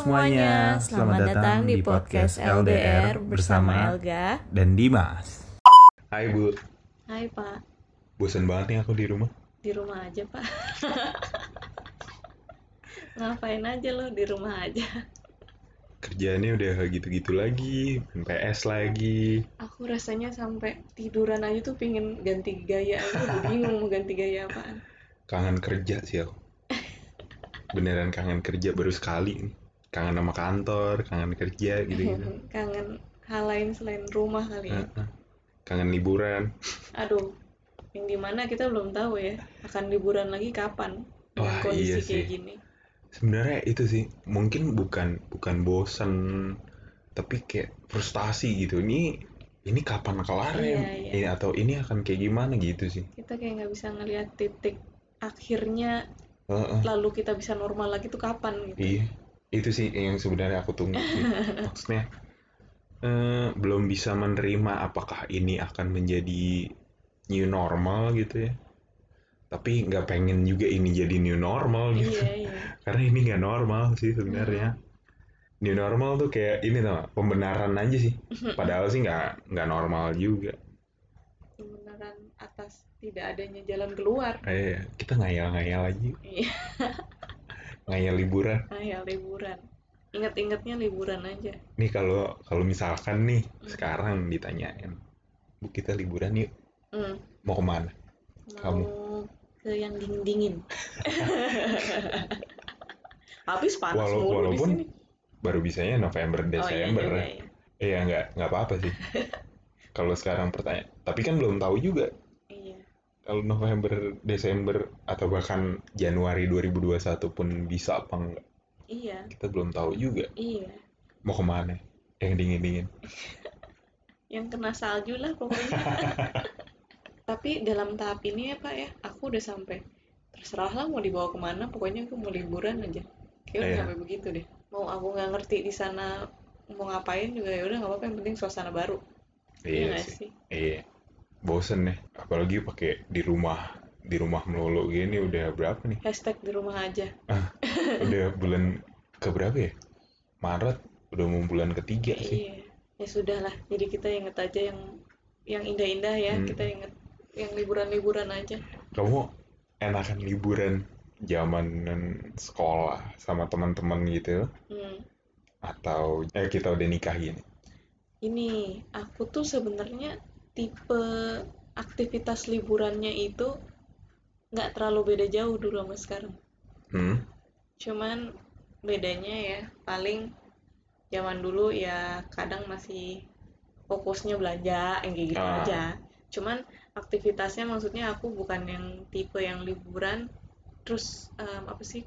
semuanya, selamat datang di podcast LDR bersama Elga. dan Dimas. Hai Bu, Hai Pak, bosan banget nih aku di rumah. di rumah aja Pak. Ngapain aja lo di rumah aja? Kerjaannya udah gitu-gitu lagi, PS lagi. Aku rasanya sampai tiduran aja tuh pingin ganti gaya. Aku udah bingung mau ganti gaya apaan. Kangen kerja sih aku. Beneran kangen kerja baru sekali nih. Kangen sama kantor, kangen kerja gitu-gitu. Kangen hal lain selain rumah kali ya. Kangen liburan. Aduh, yang di mana kita belum tahu ya akan liburan lagi kapan Wah, kondisi iya kayak sih. gini. Sebenarnya itu sih, mungkin bukan bukan bosan, tapi kayak frustasi gitu. Ini ini kapan kelarnya? Iya, iya. Ini atau ini akan kayak gimana gitu sih. Kita kayak nggak bisa ngelihat titik akhirnya Heeh. lalu kita bisa normal lagi tuh kapan gitu. Iya, itu sih yang sebenarnya aku tunggu sih. Maksudnya eh, belum bisa menerima apakah ini akan menjadi new normal gitu ya. Tapi nggak pengen juga ini jadi new normal gitu. Iya, iya. Karena ini nggak normal sih sebenarnya. New normal tuh kayak ini tuh pembenaran aja sih. Padahal sih nggak nggak normal juga. Kebenaran atas tidak adanya jalan keluar. Eh, kita ngayal-ngayal aja, Iya, ngayal liburan. ya liburan. Ingat-ingatnya liburan aja. Nih kalau kalau misalkan nih sekarang ditanyain, Bu kita liburan yuk, Hmm, mau ke mana? mau Kamu? ke yang dingin-dingin. Habis panas Walau- mulu di walaupun sini. Baru bisanya November, Oh iya Desember. juga ya. Iya nggak nggak apa-apa sih. kalau sekarang pertanyaan, tapi kan belum tahu juga Iya. Kalau November, Desember atau bahkan Januari 2021 pun bisa apa enggak. Iya, Kita belum tahu juga iya. mau ke mana. Yang dingin-dingin. Yang kena salju lah pokoknya. Tapi dalam tahap ini ya Pak ya, aku udah sampai terserah lah mau dibawa ke mana, pokoknya aku mau liburan aja. Kayak udah Iya. sampai begitu deh. Mau aku nggak ngerti di sana mau ngapain juga ya udah nggak apa-apa yang penting suasana baru. Iya nggak sih. Iya. Bosen nih. Apalagi pakai di rumah di rumah melulu gini udah berapa nih? Hashtag di rumah aja. udah bulan ke berapa ya? Maret udah mau bulan ketiga sih. Iya. Ya sudah lah. Jadi kita inget aja yang yang indah-indah ya. Hmm. Kita inget yang liburan-liburan aja. Kamu enakan liburan zaman sekolah sama teman-teman gitu Hmm. atau eh kita udah nikah gini? Ini aku tuh sebenarnya tipe aktivitas liburannya itu nggak terlalu beda jauh dulu sama sekarang. Hmm? Cuman bedanya ya paling zaman dulu ya kadang masih fokusnya belanja yang kayak gitu Ah. aja. Cuman aktivitasnya maksudnya aku bukan yang tipe yang liburan terus em, apa sih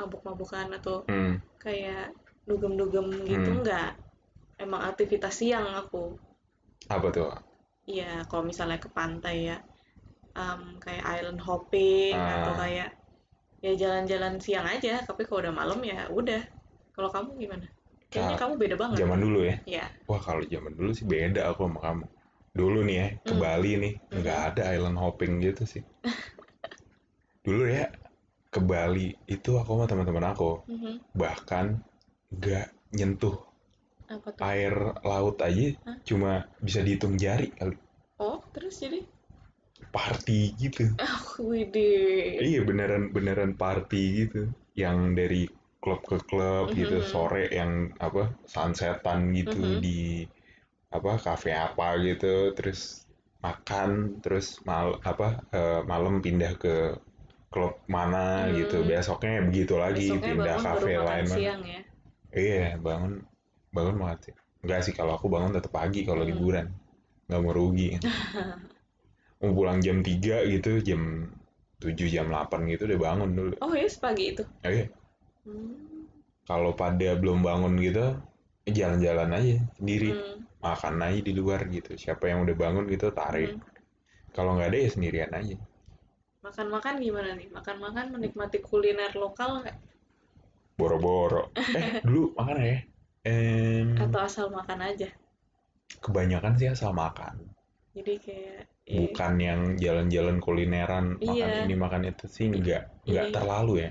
mabuk-mabukan atau Hmm. kayak dugem-dugem gitu Hmm. nggak. Emang aktivitas siang aku. Apa tuh? Iya, kalau misalnya ke pantai ya, em, kayak island hopping Ah. atau kayak ya jalan-jalan siang aja. Tapi kalau udah malam ya udah. Kalau kamu gimana? Kayaknya Ka- kamu beda banget. Zaman dulu ya? Ya, Wah kalau zaman dulu sih beda aku sama kamu. Dulu nih ya ke Hmm. Bali nih nggak Mhm. ada island hopping gitu sih. Dulu ya ke Bali itu aku sama teman-teman aku Mhm. bahkan nggak nyentuh Apa tuh? air laut aja Hah? cuma bisa dihitung jari kali. Oh, terus jadi? Party gitu. Ah, widih. Iya beneran beneran party gitu. Yang dari klub ke klub gitu Mhm. sore yang apa sunsetan gitu Mhm. di apa kafe apa gitu terus makan terus mal apa eh, malam pindah ke klub mana gitu Hmm. besoknya begitu lagi Besoknya pindah kafe lain siang ya. iya bangun bangun banget sih enggak sih kalau aku bangun tetap pagi kalau Hmm. liburan nggak mau rugi mau pulang jam 3 gitu jam 7 jam 8 gitu udah bangun dulu Oh ya, pagi itu. Oh iya, Hmm. kalau pada belum bangun gitu eh, jalan-jalan aja sendiri Hmm. makan aja di luar gitu siapa yang udah bangun gitu tarik Hmm. kalau nggak ada ya sendirian aja Makan-makan gimana nih? Makan-makan menikmati kuliner lokal nggak? boro-boro eh dulu makan ya Em, Atau asal makan aja? kebanyakan sih asal makan Jadi kayak eh, bukan yang jalan-jalan kulineran makan Iya. ini makan itu sih nggak nggak Iya. terlalu ya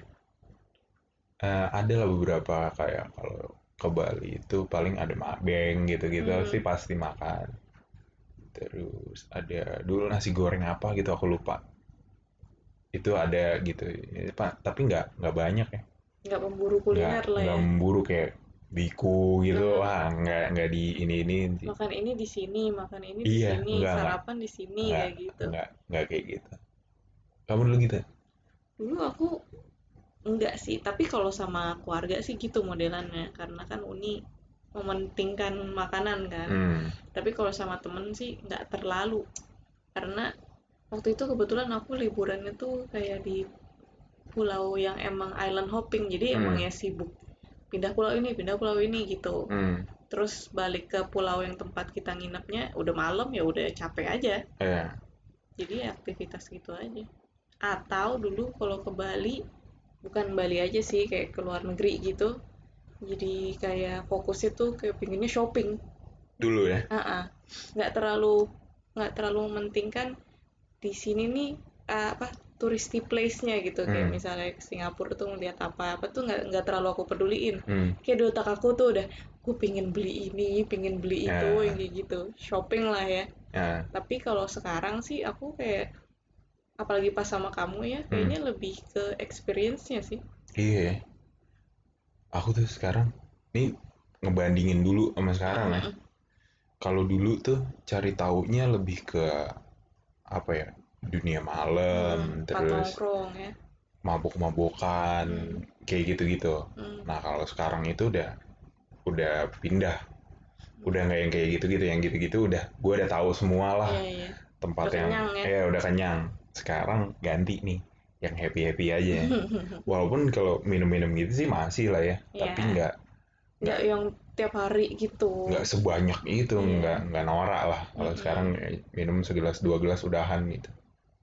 eh, ada lah beberapa kayak kalau ke Bali itu paling ada mabeng gitu-gitu Hmm. sih pasti makan terus ada dulu nasi goreng apa gitu aku lupa itu ada gitu tapi nggak nggak banyak ya nggak memburu kuliner nggak lah nggak ya memburu kayak biku gitu. Hmm. wah nggak nggak di ini ini. Makan ini di sini makan ini di Iya, sini enggak, sarapan di sini nggak kayak gitu. nggak nggak kayak gitu. Kamu dulu gitu? Dulu aku enggak sih tapi kalau sama keluarga sih gitu modelannya. Karena kan uni mementingkan makanan kan. Hmm. tapi kalau sama temen sih nggak terlalu. Karena waktu itu kebetulan aku liburannya tuh kayak di pulau yang emang island hopping. Jadi Hmm. emang ya sibuk pindah pulau ini pindah pulau ini gitu. Hmm. terus balik ke pulau yang tempat kita nginepnya udah malam ya udah capek aja. Eh, jadi aktivitas gitu aja. Atau dulu kalau ke Bali bukan Bali aja sih kayak ke luar negeri gitu. Jadi kayak fokusnya tuh kayak pinginnya shopping. Dulu ya? Ah, ah. nggak terlalu nggak terlalu mementingkan di sini nih ah, apa touristy place-nya gitu kayak Hmm. misalnya ke Singapura tuh ngeliat apa apa tuh nggak nggak terlalu aku peduliin hmm. kayak di otak aku tuh udah gue pingin beli ini pingin beli itu Ya. yang kayak gitu shopping lah ya Nah, tapi kalau sekarang sih aku kayak apalagi pas sama kamu ya kayaknya lebih ke experience-nya sih Iya. Aku tuh sekarang nih ngebandingin dulu sama sekarang ya. Mm-mm. Kalau dulu tuh cari taunya lebih ke apa ya? Dunia malam, Hmm, terus ya mabuk-mabukan, kayak gitu-gitu. Hmm, Nah, kalau sekarang itu udah udah pindah. Udah nggak yang kayak gitu-gitu, yang gitu-gitu udah gua udah tahu semua lah iya iya tempat Udah yang kenyang ya? eh udah kenyang. Sekarang ganti nih yang happy-happy aja. Walaupun kalau minum-minum gitu sih masih lah ya, Iya. tapi nggak nggak yang tiap hari gitu nggak sebanyak itu, Iya. nggak nggak norak lah. Kalau Mm-mm. sekarang eh, minum segelas dua gelas udahan gitu.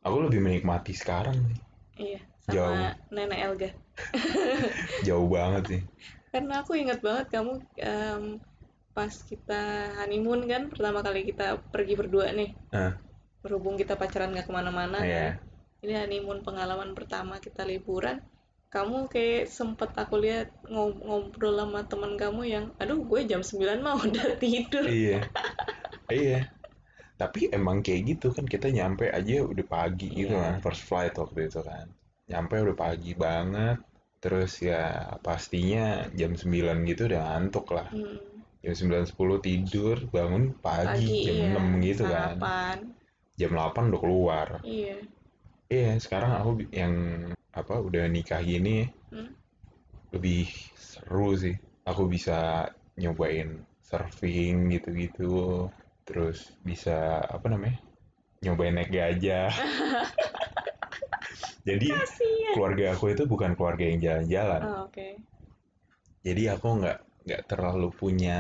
Aku lebih menikmati sekarang nih, iya sama Jauh. nenek Elga jauh banget sih. karena aku ingat banget kamu em, pas kita honeymoon kan pertama kali kita pergi berdua nih Ah. berhubung kita pacaran nggak ke mana-mana Iya. kan ini honeymoon pengalaman pertama kita liburan kamu kayak sempet aku lihat ngob- ngobrol sama teman kamu yang aduh gue jam 9 mah udah tidur Iya, iya. Tapi emang kayak gitu kan kita nyampe aja udah pagi gitu Iya. kan, first flight waktu itu kan. Nyampe udah pagi banget, terus ya pastinya jam 9 gitu udah ngantuk lah. Hmm, Jam 9.10 tidur, bangun pagi, pagi jam iya 6 gitu kan. sarapan Jam 8 udah keluar. iya Iya, sekarang aku yang apa udah nikah gini Hmm. lebih seru sih. Aku bisa nyobain surfing gitu-gitu. Terus bisa apa namanya? Nyobain naik gajah. Jadi kasian keluarga aku itu bukan keluarga yang jalan-jalan. oh, oke Jadi aku nggak nggak terlalu punya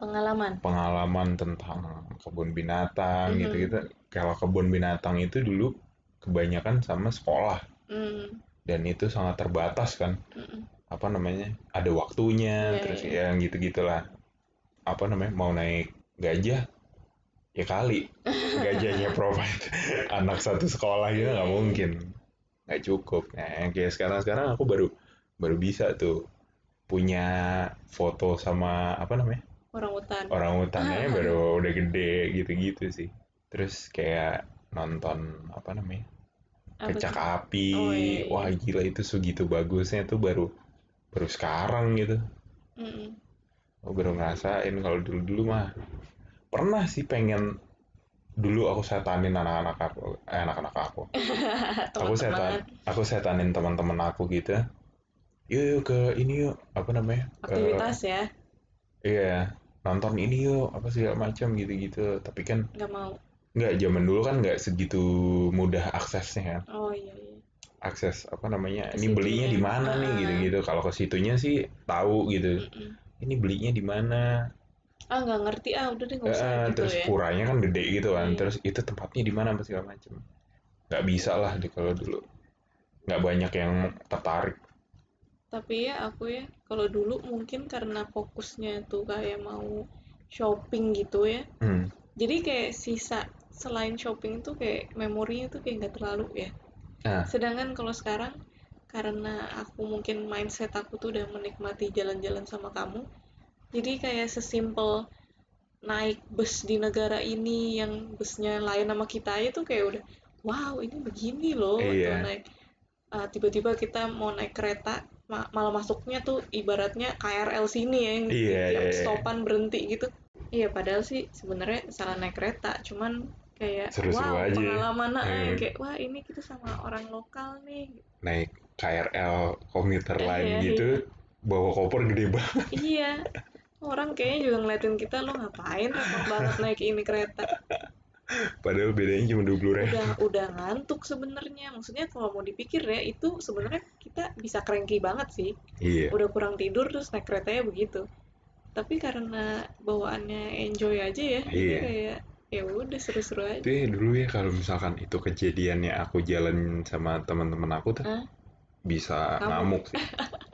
pengalaman pengalaman tentang kebun binatang Mhm. gitu-gitu. Kalau kebun binatang itu dulu kebanyakan sama sekolah Hmm, dan itu sangat terbatas kan. mm-mm. apa namanya ada waktunya Iya, terus iya. ya yang gitu gitulah apa namanya mau naik gajah ya kali. Gajahnya provide anak satu sekolah gitu nggak Iya. mungkin. Nggak cukup. Nah yang kayak sekarang sekarang aku baru baru bisa tuh punya foto sama apa namanya? Orang hutan orang hutannya baru udah gede gitu-gitu sih. Terus kayak nonton apa namanya? Apa kecak api. Oh, iya, iya. wah gila itu segitu bagusnya tuh baru baru sekarang gitu. Mm-mm. aku baru ngerasain kalau dulu dulu mah pernah sih pengen dulu aku setanin anak-anak aku eh, anak-anak aku. Aku setan aku setanin teman-teman aku gitu. Yuk yuk ke ini yuk apa namanya? Aktivitas ya? Iya nonton ini yuk apa segala macam gitu-gitu. Tapi kan nggak mau. nggak zaman dulu kan nggak segitu mudah aksesnya kan. Oh iya iya. Akses apa namanya Ke ini belinya di mana nih Ah. gitu-gitu. Kalau ke situnya sih tahu gitu. Mm-mm. ini belinya di mana ah nggak ngerti. Ah udah deh nggak usah Eh, gitu terus ya. puranya kan gede gitu kan. Iya. terus itu tempatnya di mana segala macam nggak bisa lah di kalau dulu. Nggak banyak yang tertarik. Tapi ya aku ya kalau dulu mungkin karena fokusnya tuh kayak mau shopping gitu ya. Hmm. jadi kayak sisa selain shopping itu kayak memorinya tuh kayak nggak terlalu ya. Nah. sedangkan kalau sekarang karena aku mungkin mindset aku tuh udah menikmati jalan-jalan sama kamu jadi kayak sesimpel naik bus di negara ini yang busnya lain sama kita itu kayak udah wow ini begini loh Iya. atau naik uh, tiba-tiba kita mau naik kereta ma- malah masuknya tuh ibaratnya KRL sini ya yang Iya, tiap iya, iya. stopan berhenti gitu iya padahal sih sebenarnya salah naik kereta cuman kayak Seru-seru wow aja. pengalaman ah, yang Hmm. kayak wah ini kita sama orang lokal nih naik KRL komuter Iya, lain iya. gitu bawa koper gede banget. Iya. Orang kayaknya juga ngeliatin kita lo ngapain repot banget naik ini kereta? Padahal bedanya cuma dua puluh udah udah ngantuk sebenarnya. Maksudnya kalau mau dipikir ya itu sebenarnya kita bisa cranky banget sih. Iya. Udah kurang tidur terus naik keretanya begitu. Tapi karena bawaannya enjoy aja ya Iya. kayak ya udah seru-seru aja. Ya dulu ya kalau misalkan itu kejadiannya aku jalan sama teman-teman aku tuh Hah? bisa Ngamuk. ngamuk sih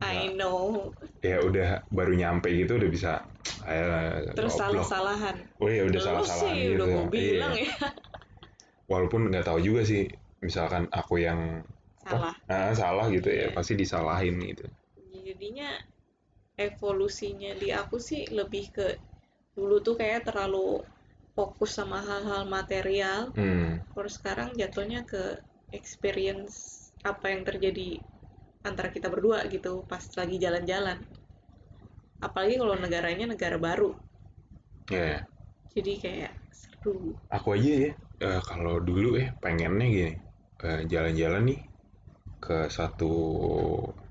I know. Ya udah baru nyampe gitu udah bisa ayo terus salah-salahan. Oh ya udah salah-salahan gitu. udah gue bilang Iya. ya. Walaupun nggak tahu juga sih misalkan aku yang salah. Ah, salah gitu Iya. ya pasti disalahin gitu. Jadinya evolusinya di aku sih lebih ke dulu tuh kayak terlalu fokus sama hal-hal material. Hmm. Kalau sekarang jatuhnya ke experience apa yang terjadi antara kita berdua gitu pas lagi jalan-jalan. Apalagi kalau negaranya negara baru. Ya jadi kayak seru. Aku aja ya eh, kalau dulu ya pengennya gini eh, jalan-jalan nih ke satu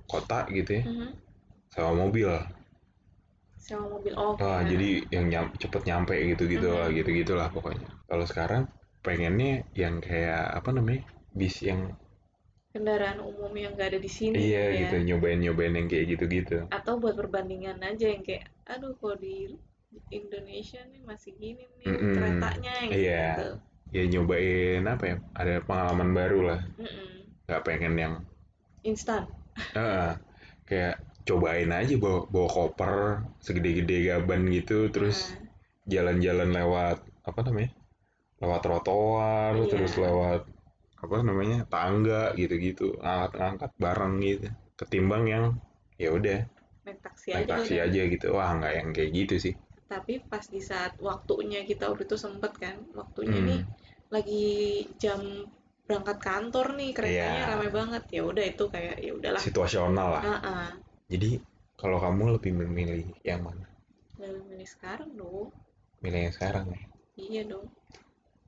kota gitu ya Mhm. sewa mobil. Sewa mobil oh kayak- jadi yang nyam- cepet nyampe gitu-gitu lah Mhm. gitu-gitulah pokoknya. Kalau sekarang pengennya yang kayak apa namanya bis yang kendaraan umum yang gak ada di sini iya ya. gitu nyobain-nyobain yang kayak gitu-gitu atau buat perbandingan aja yang kayak aduh kalau di Indonesia nih masih gini nih Mm-mm. keretanya yang Iya. gitu ya nyobain apa ya ada pengalaman baru lah Mm-mm. nggak pengen yang instan eh, kayak cobain aja bawa, bawa koper segede-gede gaban gitu terus jalan-jalan lewat apa namanya lewat trotoar Iya. terus lewat apa namanya tangga gitu-gitu angkat-angkat bareng gitu. Ketimbang yang ya udah naik taksi naik aja taksi udah. aja gitu. Wah nggak yang kayak gitu sih. Tapi pas di saat waktunya kita waktu itu sempet kan waktunya Hmm. nih lagi jam berangkat kantor nih keretanya Iya. ramai banget. Ya udah itu kayak ya udahlah. Situasional lah. Ah, ah. jadi kalau kamu lebih memilih yang mana? Dalam ini sekarang dong. Milih yang sekarang ya? Iya dong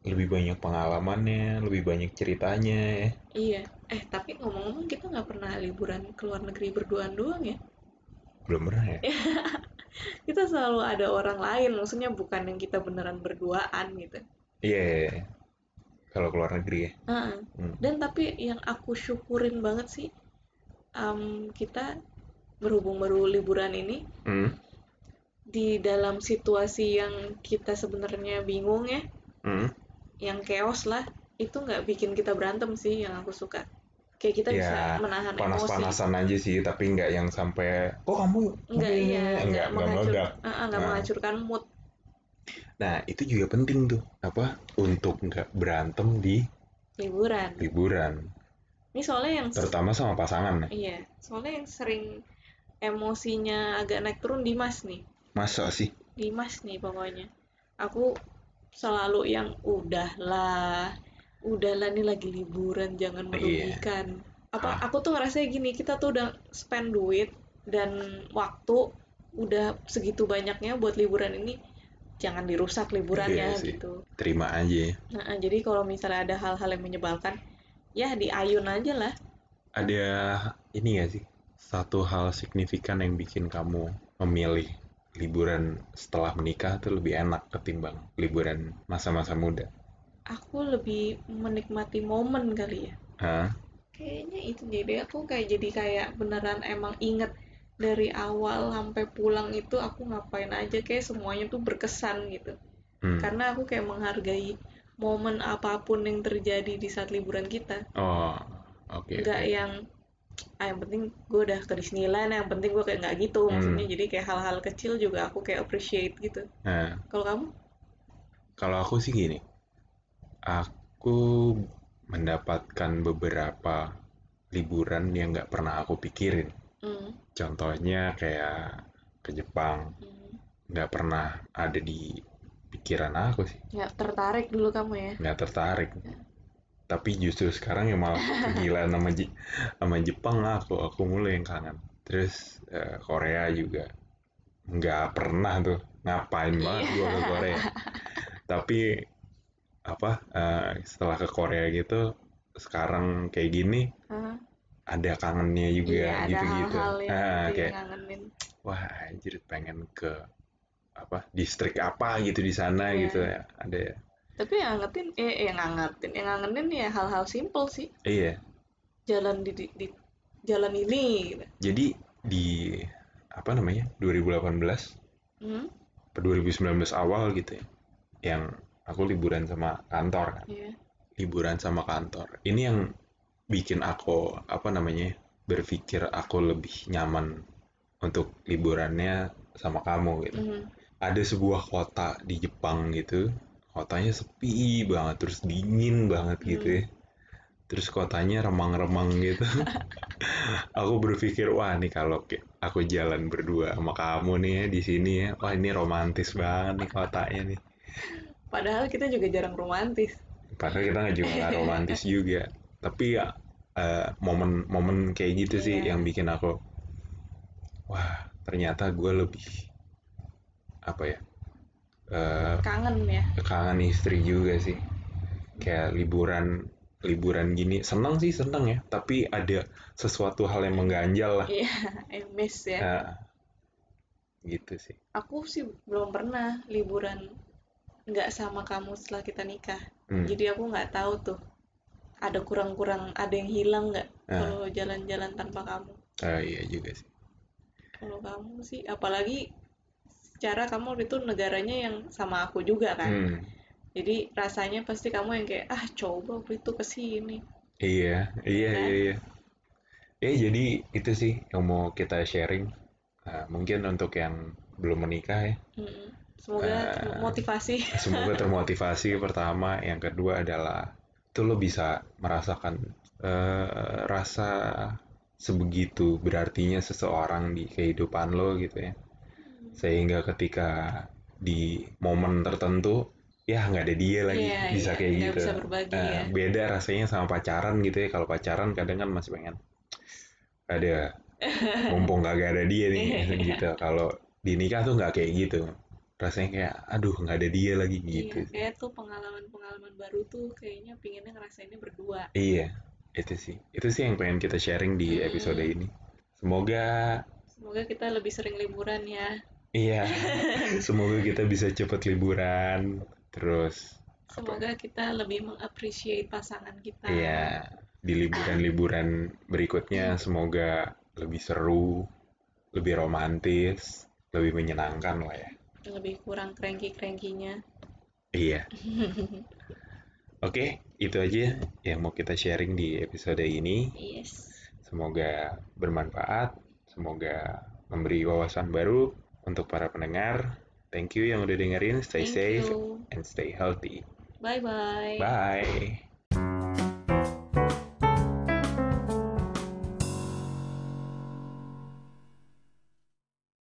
lebih banyak pengalamannya lebih banyak ceritanya ya iya eh tapi ngomong-ngomong kita nggak pernah liburan ke luar negeri berduaan doang ya belum pernah ya kita selalu ada orang lain maksudnya bukan yang kita beneran berduaan gitu iya iya, iya. kalau keluar negeri ya Ah, ah. Hmm. dan tapi yang aku syukurin banget sih em, kita berhubung baru liburan ini Hmm. di dalam situasi yang kita sebenarnya bingung ya Hmm. Yang chaos lah itu nggak bikin kita berantem sih yang aku suka. Kayak kita bisa Ya, menahan emosi. panas-panasan aja sih tapi nggak yang sampai kok kamu nggak begini?" iya nggak menghancur, ah, nggak Nah. menghancurkan mood. Nah itu juga penting tuh apa untuk nggak berantem di liburan. liburan. Ini soalnya yang terutama sama pasangan ya. iya soalnya yang sering emosinya agak naik turun Dimas nih. Masa sih? Dimas nih pokoknya. Aku selalu yang udahlah udahlah nih lagi liburan jangan Iya. merugikan apa Ah. aku tuh ngerasa gini kita tuh udah spend duit dan waktu udah segitu banyaknya buat liburan ini jangan dirusak liburannya Iya sih. gitu terima aja ya. nah jadi kalau misalnya ada hal-hal yang menyebalkan ya diayun aja lah ada ini gak sih satu hal signifikan yang bikin kamu memilih liburan setelah menikah tuh lebih enak ketimbang liburan masa-masa muda aku lebih menikmati momen kali ya Hah? kayaknya itu jadi aku kayak jadi kayak beneran emang inget dari awal sampai pulang itu aku ngapain aja kayak semuanya tuh berkesan gitu Hmm. karena aku kayak menghargai momen apa pun yang terjadi di saat liburan kita oh oke nggak oke. yang ah yang penting gue udah ke Disneyland yang penting gue kayak nggak gitu Hmm. maksudnya jadi kayak hal-hal kecil juga aku kayak appreciate gitu nah kalau kamu kalau aku sih gini aku mendapatkan beberapa liburan yang nggak pernah aku pikirin. Hmm. Contohnya kayak ke Jepang, Hmm. nggak pernah ada di pikiran aku sih, Nggak tertarik dulu kamu ya? nggak tertarik. Tapi justru sekarang ya malah kegilaan sama, Je- sama Jepang aku, aku mulai yang kangen. Terus eh, Korea juga nggak pernah tuh ngapain banget gua ke Korea. Tapi apa eh, setelah ke Korea gitu, sekarang kayak gini Hah? ada kangennya juga Iya, ada gitu-gitu. hal-hal yang Ah, itu kayak yang ngangenin. wah anjir pengen ke apa distrik apa gitu di sana Iya. gitu ya ada ya Tapi yang ngangetin, eh yang ngangetin, yang ngangenin ya hal-hal simple sih. iya Jalan di, di, di- jalan ini gitu. jadi di apa namanya 2018 Hmm? ke 2019 awal gitu ya yang aku liburan sama kantor kan Iya. liburan sama kantor ini yang bikin aku apa namanya berpikir aku lebih nyaman untuk liburannya sama kamu gitu Mhm. ada sebuah kota di Jepang gitu kotanya sepi banget terus dingin banget gitu ya. Terus kotanya remang-remang gitu. Aku berpikir wah nih kalau aku jalan berdua sama kamu nih ya di sini ya wah ini romantis banget nih kotanya nih. Padahal kita juga jarang romantis. padahal kita nggak juga romantis juga. Tapi ya eh, momen-momen kayak gitu sih Iya. yang bikin aku wah ternyata gue lebih apa ya eh, Kangen ya. kangen istri juga sih kayak liburan liburan gini senang sih senang ya tapi ada sesuatu hal yang mengganjal lah Iya, eh, miss ya. Nah, gitu sih Aku sih belum pernah liburan nggak sama kamu setelah kita nikah. Hmm. Jadi aku nggak tahu tuh ada kurang-kurang, ada yang hilang nggak Ah. kalau jalan-jalan tanpa kamu. Ah, iya juga sih Kalau kamu sih, apalagi secara kamu itu negaranya yang sama aku juga kan. Hmm, Jadi rasanya pasti kamu yang kayak ah coba waktu itu ke sini. iya iya Kan? iya iya Eh jadi itu sih yang mau kita sharing Nah, mungkin untuk yang belum menikah ya Mm-mm. Semoga Ah. termotivasi. semoga termotivasi pertama yang kedua adalah itu lo bisa merasakan eh, rasa sebegitu berartinya seseorang di kehidupan lo gitu ya sehingga ketika di momen tertentu ya nggak ada dia lagi Iya, bisa iya, kayak gitu bisa berbagi Nah, ya. beda rasanya sama pacaran gitu ya kalau pacaran kadang kan masih pengen ada mumpung kagak ada dia nih Iya. gitu kalau di nikah tuh nggak kayak gitu rasanya kayak aduh nggak ada dia lagi gitu Iya, kayak tuh pengalaman-pengalaman baru tuh kayaknya pinginnya ngerasainnya berdua. Iya, itu sih. Itu sih yang pengen kita sharing di Hmm. episode ini. Semoga Semoga kita lebih sering liburan ya. Iya, semoga kita bisa cepet liburan. Terus Semoga kita lebih mengapresiasi pasangan kita. iya, di liburan-liburan berikutnya semoga lebih seru, lebih romantis, lebih menyenangkan lah ya. Lebih kurang cranky-crankynya. Iya. Oke, itu aja yang mau kita sharing di episode ini. Yes. Semoga bermanfaat, semoga memberi wawasan baru untuk para pendengar. Thank you yang udah dengerin, stay Thank safe you. and stay healthy. Bye-bye. Bye.